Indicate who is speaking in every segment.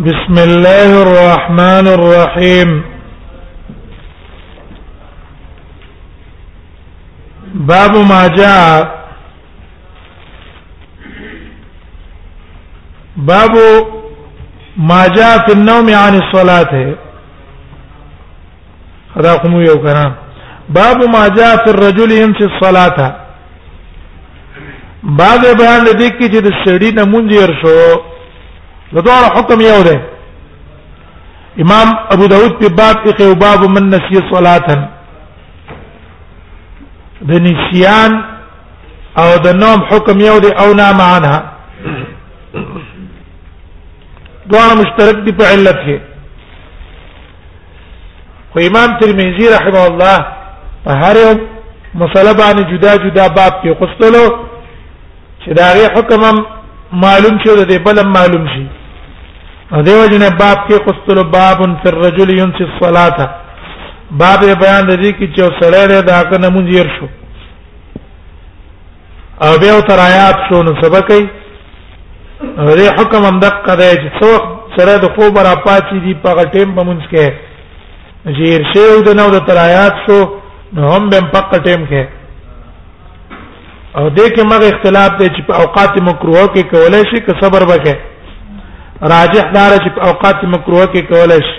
Speaker 1: بسم الله الرحمن الرحيم باب ما جاء باب ما جاء في النوم عن الصلاه خدا خو مو یو کنه باب ما جاء في الرجل يمشي الصلاه باب بیان دې کې چې د سړی نمونځ ير شو د دوه حکم یو دی امام ابو داود په باب کې او باب من نسي صلاه د نسيان او د نوم حکم یو دی او نام عنها دوه مشترک دي په علت کې خو امام ترمذی رحمه الله په هر یو مسله باندې جدا جدا باب کې قصلو چې دا غي حکم معلوم شو د بل معلوم شي او دیو جن باب کې قصلو باب فی الرجل ينسي الصلاه باب بیان د دې کې چې سره دا کنه مونږ یې شو او بیا تر آیات شو نو سبق کوي دې حکم هم دقه دی چې څو سره د خوب را پاتې دي په غټیم په مونږ کې چې ارشه او د نو د تر آیات شو نو هم به په غټیم کې او دې کې مغه اختلاف دی چې په اوقات مکروه کې کولای شي که صبر وکړي راجح دار چې په اوقات مکروه کې کولای شي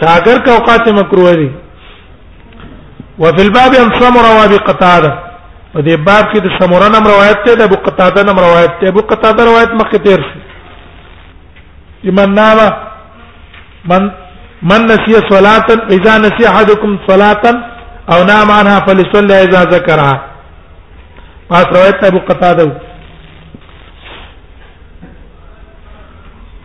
Speaker 1: کاګر کا اوقات مکروه دي وفي الباب ان سمر وابي قتاده په دې باب کې د سمره نم روایت ته د ابو قتاده نم روایت ته ابو قتاده روایت مخکې تیر شي لمن نام من من نسي صلاه اذا نسي احدكم صلاه او نام عنها فليصلي اذا ذكرها ما روایت ابو قتاده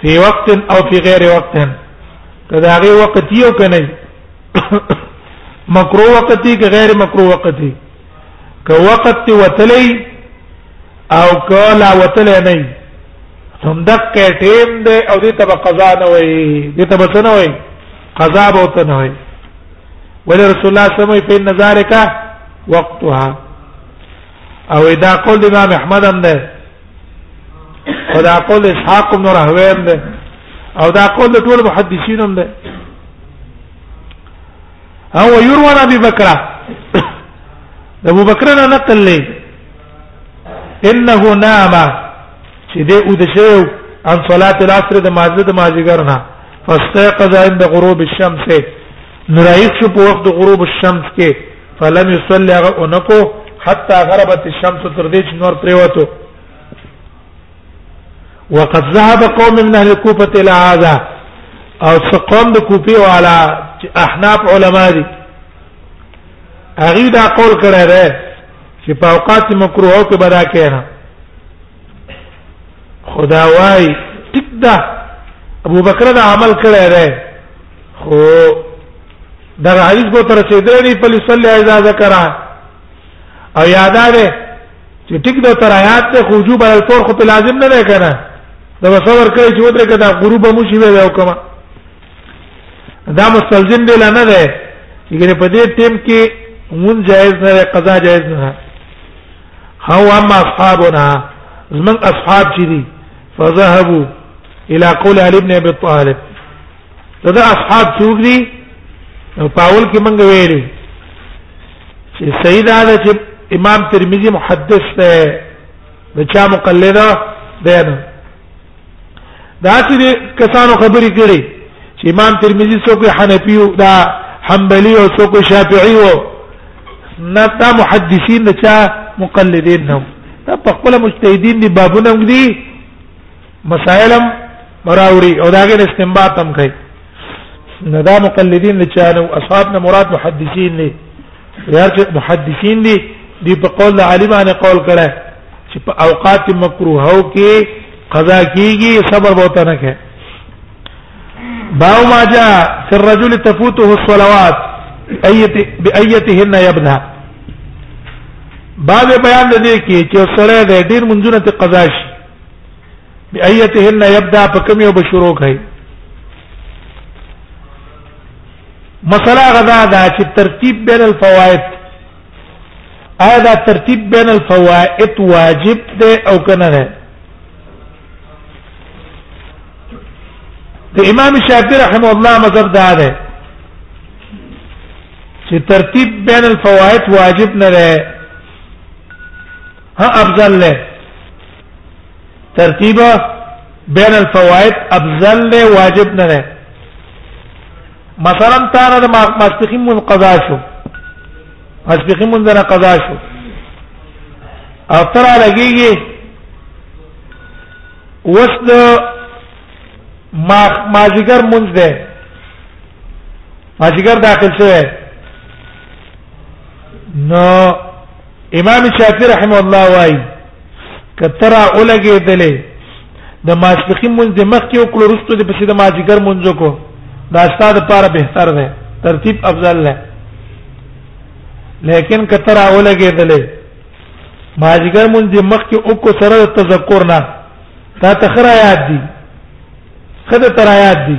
Speaker 1: فی وقت او فی غیر وقت کدا غي وقت یو کنه مکرو وقت دی که غیر مکرو وقت دی که وقت تی وتلی او که لا وتلی نه هم دک ټیم دی او دې ته قضا نه وای دې ته بس نه وای قضا به وته نه وای ول رسول الله صلی الله علیه وسلم په نظر کا وقتها او دا قول د امام احمد هم ده او دا قول اسحاق بن راهوی هم ده او دا قول د ټول محدثین هم ده او يروى عن ابي بكر ابو بکر نه نقل لې انه نام چې دې او د شیو عن صلاه العصر د مازه د مازیګر نه فاستيقظ عند غروب الشمس نورایت شو په وخت غروب الشمس کې فلم يصلي هغه اونکو حتا غربت الشمس تر دې چې نور پریوتو وقد ذهب قوم من اهل الكوفه الى هذا او سقوم د کوفه والا احناف علما دي هغه دا قول کړی دی چې په اوقات مکروه کې بدا کېنه خدا وای ټیک ده ابو بکر دا عمل کړی دی خو دا حدیث کو تر څه دی په لسل اذا ذکر او یاد ده چې ټیک دا تر آیات ته خجو بل فور خو په لازم نه ده کنه دا وسور کوي چې ودره کدا غروب مو شي ویو کما دا مستلزم دی نه ده یګنه په دې ټیم کې مون جائز نه ده قضا جائز نه ده هو اما اصحابنا زمن اصحاب چې دي فذهبوا الى قول علي بن ابي طالب دا اصحاب څوک دي او پاول کې مونږ ویلي چې سید هذا چې امام ترمذی محدث ده بچا مقلد ده نه دا چې کسانو خبرې کړي چې امام ترمذی څوک حنفي او دا حنبلي او څوک شافعي او نه دا محدثین نه چا مقلدین نه دا په خپل مجتهدین دي بابونه دي مسائلم مراوري او داغه استنباط هم کوي نه دا مقلدین نه چانه او اصحاب نه مراد محدثین نه یار چې محدثین دي دی په قول عالم باندې قول کړه چې په اوقات مکروه او کې قضا کیږي صبر بوته نه کوي باو ما جاء في الرجل تفوته الصلوات ايته بايتهن يبنى باب بیان دې کې چې سره دې ډیر منځونه ته قضا شي بأيتهن يبدا فكم يوب شروع کوي مسله غدا دا چې ترتیب بین الفوائد آیا دا ترتیب بین الفوائد واجب دی او کنه نه د امام شافعي رحم الله مذهب دا ده چې ترتیب بین الفوائد واجب نه ده ها افضل له ترتیب بین الفوائد افضل له واجب نه ده مثلا تا نه ماسپخین من قضا شو ماسپخین من نه قضا شو او تر لګیږي وس د ما ماجګر مونږ ده ماجګر داخل شوی نو امام شافعي رحم الله وايي کتره اولګېدلې د ماسپخین مونږ د مخ کې وکړو رستو د پسې د ماجګر مونږ کو دا ستاسو لپاره بهتر ده ترتیب افضل ده لیکن کتر اوله کېدلې ماجګر مونږ د مخ کې او کو سره تذکر نه تا تخرایات دي خدای ترایات دي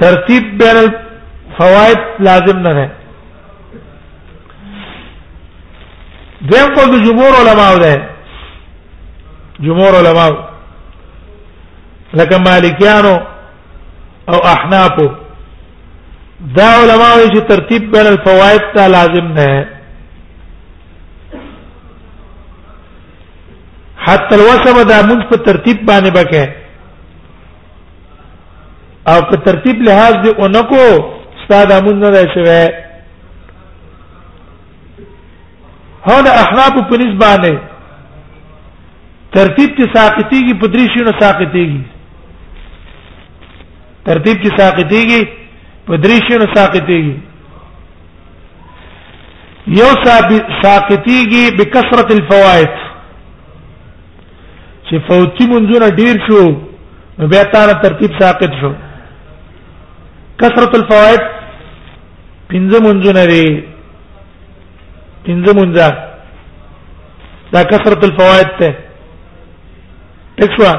Speaker 1: ترتیب بین الفوائد لازم نه ده دیم قول د جمهور علماو ده جمهور علماو لکه مالکیانو او احنافو دا علماو چې ترتیب بین الفوائد ته لازم نه ده حتی الوسم دا مونږ په ترتیب باندې بکه او که ترتیب لحاظ دې اونکو استاد امون نه دی شوی هو د احناف په نسبانه ترتیب چې ساقطيږي په درې شینو ساقطيږي ترتیب چې ساقطيږي په درې شینو ساقطيږي یو ساقطيږي بکثرت الفوائد چې فوتی منځونه ډیر شو نو بیا تعالی ترتیب ساقط شو کثرت الفوائد پنځه منځونه لري پنځه منځه دا کثرت الفوائد ته ټیک شو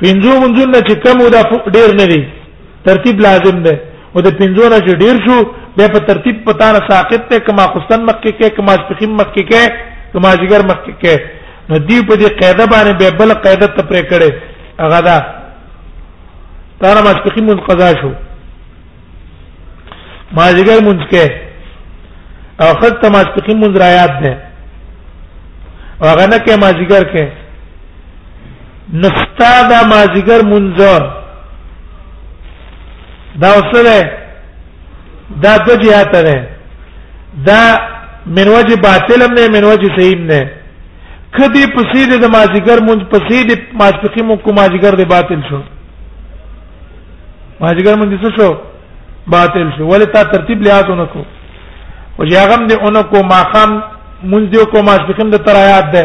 Speaker 1: پنځه منځونه چې کم ودا ډیر نه دي ترتیب لازم ده او د پنځو نه چې ډیر شو بیا په ترتیب پتا نه ساقط ته کما خستن مکه کې کما شپخیم مکه کې کما جګر مکه کې نو دی په دې قاعده باندې به بل قاعده ته پرې کړي هغه دا تر ما شپخیم من قضا شو ما جګر منځ کې او خط ما شپخیم منځ را یاد ده هغه نه کې ما جګر کې نستا دا مازیګر مونږ دا وسره دا د جهات ده دا من وجه باطل هم نه من وجه صحیح نه کدی پسید د مازیګر مونږ پسید ماسپخی مونږ کو مازیګر د باطل شو مازیګر مونږ څه شو باطل شو ولې تا ترتیب لحاظ ونکو او چې هغه دې اونکو ماقام مونږ دې کو ماسپخیم د ترایات ده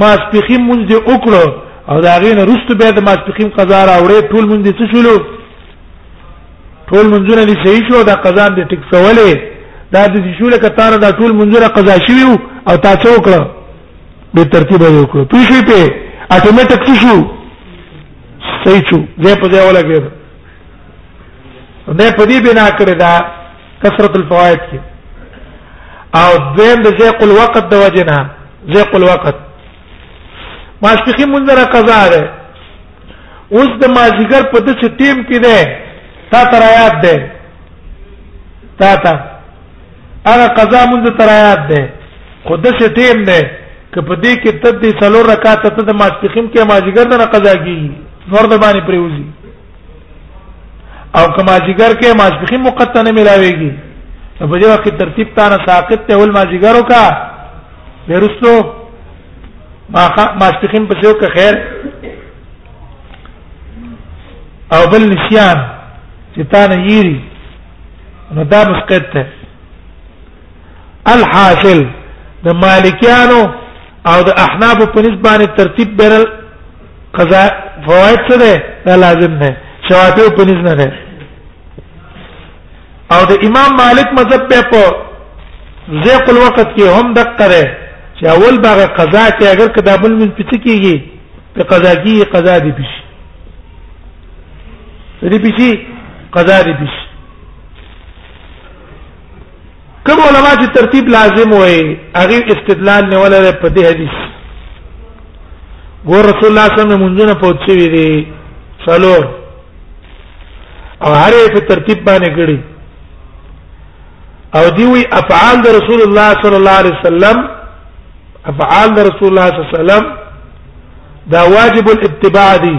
Speaker 1: ماسپخیم مونږ دې وکړو او دا غینه رستو به د ماسپخیم قضا راوړې ټول مونږ دې څه شولو ټول منځونه دې صحیح شو دا قضا دې ټیک سوالې دا د شو لکه تار دا ټول منځونه قضا شوی او تا څو کړ به ترتیب یې وکړ په شي په اتوماتیک څه شو صحیح شو زه په ځای ولګید نه په دې بنا کړی دا کثرت الفوائد کې او دویم د ذیق الوقت د وجنه ذیق الوقت ماسپخین منځره قضا ده اوس د مازیګر په دې چې ټیم کې ده تا تر آیات ده تا تا هغه قضا منځ تر آیات ده خو د څه ټیم ده که په دې کې تد دې څلور رکعات ته د ماسپخین کې مازیګر نه قضا کیږي نور د باندې پریوزي او کما جګر کې ماسبخي مقطع نه ملاويږي نو په دې وخت ترتیب تا نه ساقط ته ول ما جګرو کا بیرستو ما ماسبخي په څو کې خیر او بل نسيان چې تا نه یری نو دا مسقط ته الحاصل د مالکیانو او د احناف په نسبت باندې ترتیب بیرل قضا فوائد څه ده دا لازم نه شوافی په نس نه ده او د امام مالک مذهب په په ذیق الوقت کې هم دقه ده چې اول باغ قضا کې اگر کدا بل من پڅ کیږي په قضا کې قضا دی بش دې پچی قضا دی بش کوم علما چې ترتیب لازم وي هغه استدلال نه ولا په دې حدیث ګور رسول الله صلی الله علیه وسلم منځونه پوښتې وی دي څلور او هر په ترتیب باندې کړی او دی وی افعال د رسول الله صلی الله علیه وسلم افعال د رسول الله صلی الله علیه وسلم دا واجب الاتباع دی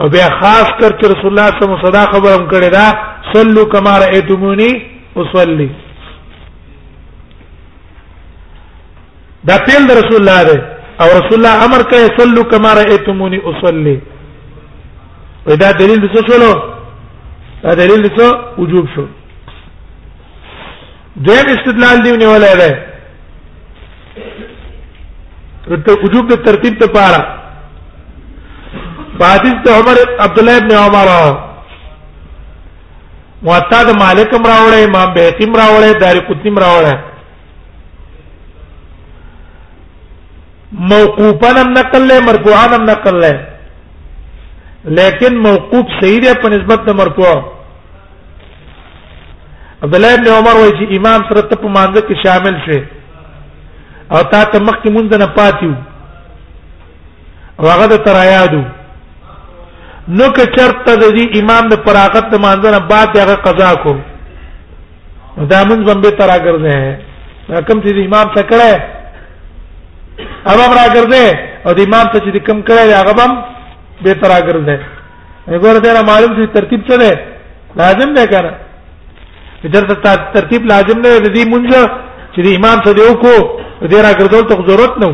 Speaker 1: او بیا خاص کر چې رسول الله صلی الله علیه وسلم صدا خبرم کړی دا صلو کما رأیتمونی اصلي دا فعل رسول الله دی او رسول الله امر کوي صلوا كما رايتموني اصلي ودا دلیل د څه شلو دا دلیل د څه وجوب شو دیم استدلال دی نه ولا ده ته وجوب د ترتیب ته پاره حدیث د عمر عبد الله ابن عمر موطا د مالک هم راوړی امام بیهقي هم راوړی دار قطنی هم راوړی موقوفا هم نقل له مرفوعا هم نقل له لیکن موقوف صحیح دی په نسبت د مرفوع عبد الله ابن عمر وایي چې امام سره ته په مانځ کې شامل شې او تا ته مخکې مونږ نه پاتیو او هغه د ترایادو نو که چرته د دې امام د فراغت د مانځنه بعد هغه قضا کو دا موږ باندې ترا ګرځه دا کوم چې امام څه کړه هغه را ګرځه او د امام څه چې کم کړه هغه بم به ترا ګرځه وګوره دا معلوم چې ترتیب څه ده لازم ده کنه درته ترتیب لازم نه دی مونږ چې امام څه دی وکړو دې را ګرځول ته ضرورت نه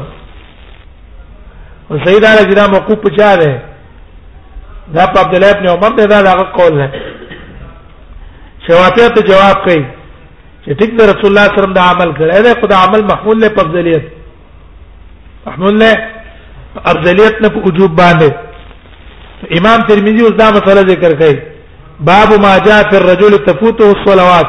Speaker 1: او سید علی جدا موقوف پچا ده دا په عبد الله ابن عمر ده دا هغه قول ده شوافیت جواب کوي چې ټیک ده رسول الله صلی الله علیه وسلم دا عمل کړی دا خدای عمل محمول له فضلیت محمول له افضلیت نه په وجوب باندې امام ترمذی اوس دا مسله ذکر کوي باب ما جاء في الرجل تفوته الصلوات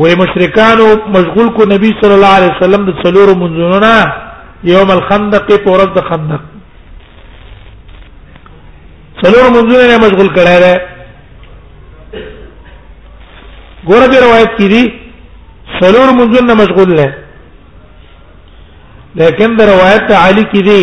Speaker 1: وې مشرکانو مشغول کو نبی صلی الله علیه وسلم د څلور منځونه یوم الخندق په ورځ د خندق څلور منځونه مشغول کړه ده ګوره دې روایت کې دي څلور منځونه مشغول نه لیکن د روایت علی کې دي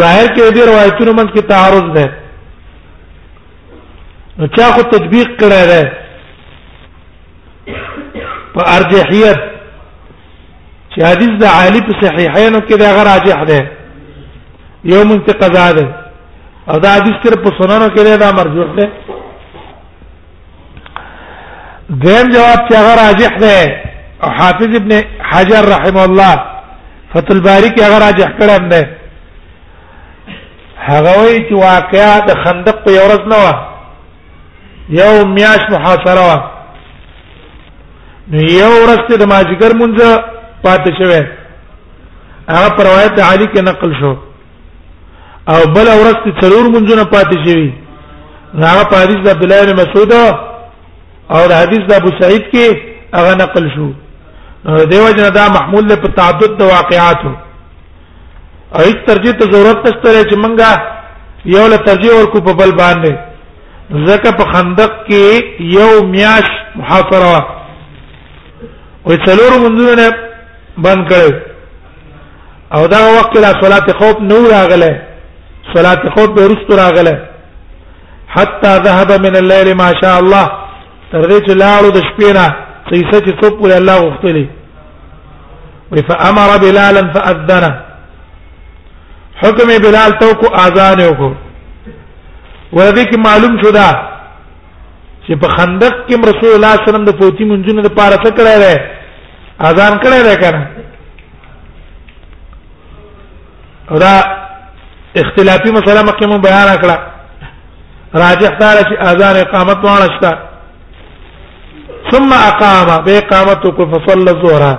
Speaker 1: ظاهر کې دې روایتونو منځ کې تعارض ده نو چا خو تطبیق کړی دی په ارجحیت چې حدیث د عالی په صحیحینو کې دا غیر راجح دی یو منتقضا ده او دا حدیث تر په سننو کې دا مرجوح ده دیم جواب چې هغه راجح ده او حافظ ابن حجر رحم الله فتح الباری کې هغه راجح کړم ده هغه وی چې واقعا د خندق په یو ورځ نه و یو میاش محاصره و نو یو ورځ ته د ماجګر مونږه پاتې شوه هغه روایت علی کې نقل شو او بل اورس ته څلور منځونه پاتې شوی هغه په حدیث د عبد الله بن مسعود او د حدیث د ابو سعید کې هغه نقل شو دیو جن دا محمول له په تعدد د واقعاتو او هیڅ ترجیح ته ضرورت نشته چې منګه یو له ترجیح ورکو په بل باندې زکه په خندق کې یو میاش محاصره او څلور منځونه بند کړو او دا وخت لا صلات خوف نو راغله صلات خوف به رست راغله حتا ذهب من الليل ما شاء الله تر دې چې لاړو د شپې نه قیسه چې څوک ولې الله غوښتلی وی فامر بلالا فاذن حکم بلال تو کو اذان وکړو ورته کې معلوم شو دا چې په خندق کې رسول الله صلی الله علیه وسلم د فوتی منځونو د پاره څه کړی دی اذان کړی دی کنه دا اختلافي مسله مکه مون بیان کړه راجح دا چې اذان اقامت وانه شته ثم اقام به اقامت کو فصلى الظهر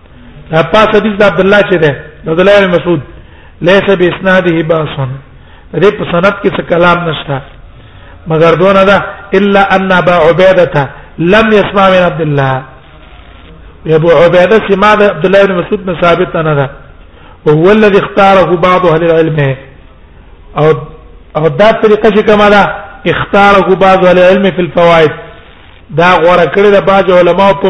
Speaker 1: دا پاس حدیث د عبد الله چې ده د عبد الله مسعود ليس باسناده باس دې په سند کې څه کلام نشته مگر دون ده الا ان ابا عبيده لم يسمع من عبد الله ابو عبيده سمع د عبد الله بن مسعود نه ثابت نه ده وهو الذي اختاره بعض اهل العلم او او دا طریقه چې کومه ده اختاره بعض اهل العلم في الفوائد دا غوړه کړی د بعض علماو په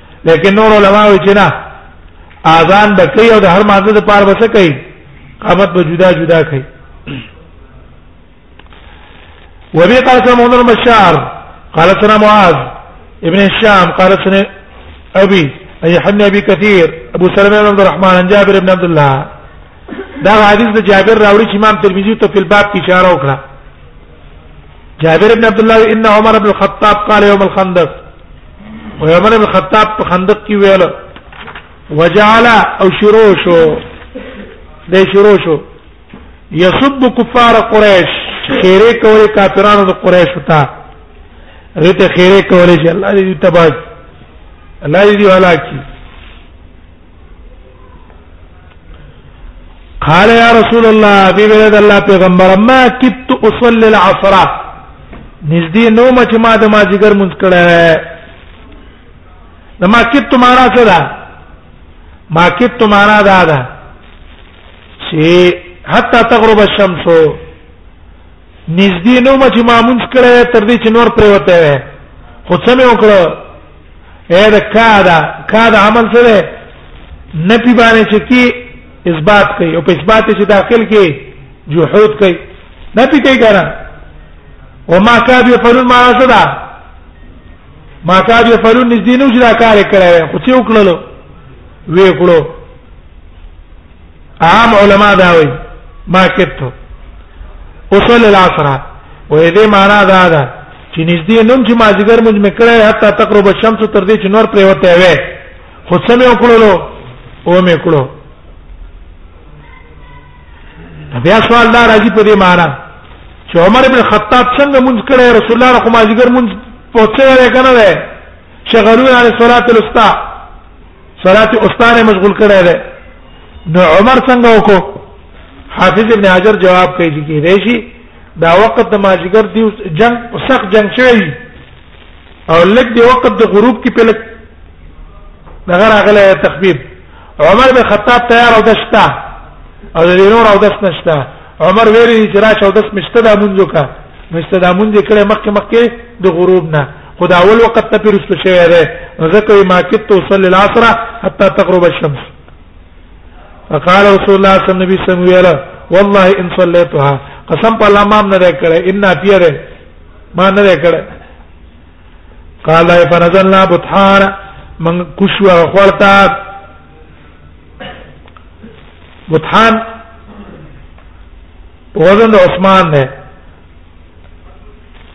Speaker 1: لیکن نور علما وی چې نه اذان به کوي او د هر مانزه د پاره بس کوي قامت به جدا جدا کوي وبي قال سمع بن بشار قال سنا معاذ ابن الشام قال سنا ابي اي حن ابي كثير ابو سلمة بن عبد الرحمن عن جابر بن عبد الله دا حدیث د جابر راوړي چې امام ترمذی ته په باب کې اشاره وکړه جابر بن عبد الله ان عمر بن الخطاب قال يوم الخندق ويمن بن خطاب په خندق کې ویل وجعل او شروع شو د شروع شو يسب كفار قريش خیره کوي کافرانو د قريش وتا رته خیره کوي چې الله دې تباج الله دې ولاکی قال يا رسول الله بي بلد الله پیغمبر ما كنت اصلي العصر نزدي نو ما چې ما د ما جګر مونږ کړه د ما كنت معنا څه ده ما كنت معنا دا ده چې حتى تغرب الشمس نږدې نو ما چې ما مونږ کړه تر دې چې نور پرې وته وې خو څه مې وکړه اې دا کادا کادا عمل سره نه پی باندې چې کی اثبات کوي او په اثبات چې داخل کې جحود کوي نه پی کوي کنه وما كاد يفعلون ما صدا ما كاد يفعلون نږدې نو چې دا کار کړه خو څه وکړلو وی کړو عام علما دا وایي ما کتو اصل العصر وې دې معنا دا ده چې نږدې نوم چې مازیګر موږ مکړه حتی تقرب الشمس تر دې چې نور پرې وته وې خو څه مې وکړلو او مې کړو بیا سوال دا راځي په دې معنا چې عمر ابن خطاب څنګه مونږ کړه رسول الله کوم مازیګر مونږ پوهڅه راکنه شغلون عن الصلاه الوسطى صلاه اوستانه مشغول کړه ده نو عمر څنګه وکړو حافظ ابن حجر جواب کوي چې کېدای شي دا وخت د ماجګر دی جنگ سخت جنگ شوی او لګ دی وخت د غروب کې په لګ دغه راغله تخفیف عمر بن خطاب تیار او دشتا او د نور او دس نشتا عمر ویری چې راشه او دس مشته د مونږه مشته د مونږه کړه مخکې مخکې د غروب نه خدا اول وخت ته پیرستو شوی دی ځکه ما کت وصلی العصر حتى تغرب الشمس فقال رسول الله صلی الله علیه وسلم والله ان صليتها قسم په الله ما نه کړه ان پیره ما نه کړه قال فنزلنا بطحان من كشوا خورتا بطحان وزن عثمان نه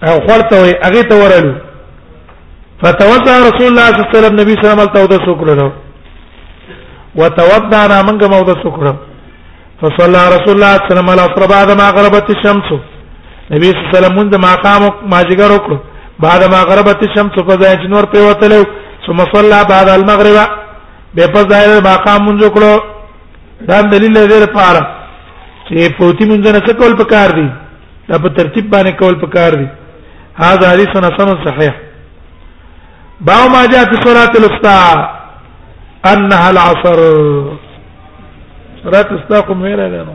Speaker 1: او خورته وي هغه ته ورالو فتوضا رسول الله صلی الله علیه وسلم نبی صلی الله علیه وسلم توضا وکړو وتوضا انا منګه موضا وکړو فصلى رسول الله صلی الله علیه وسلم على صبح بعد ما غربت الشمس نبی صلی الله علیه وسلم د مقام ما جګر وکړو بعد ما غربت الشمس فزای جنور په وتلو ثم صلى بعد المغرب به په ظاهر مقام منځ وکړو دا دلیل دی لپاره چې پوتی مونږ نه څه کول پکار دي دا په ترتیب باندې کول پکار دي هاذا حدیث حسن صحیح باو ما جاء في صلاه الوسطى انها العصر صلاه استاقم ویره ده نو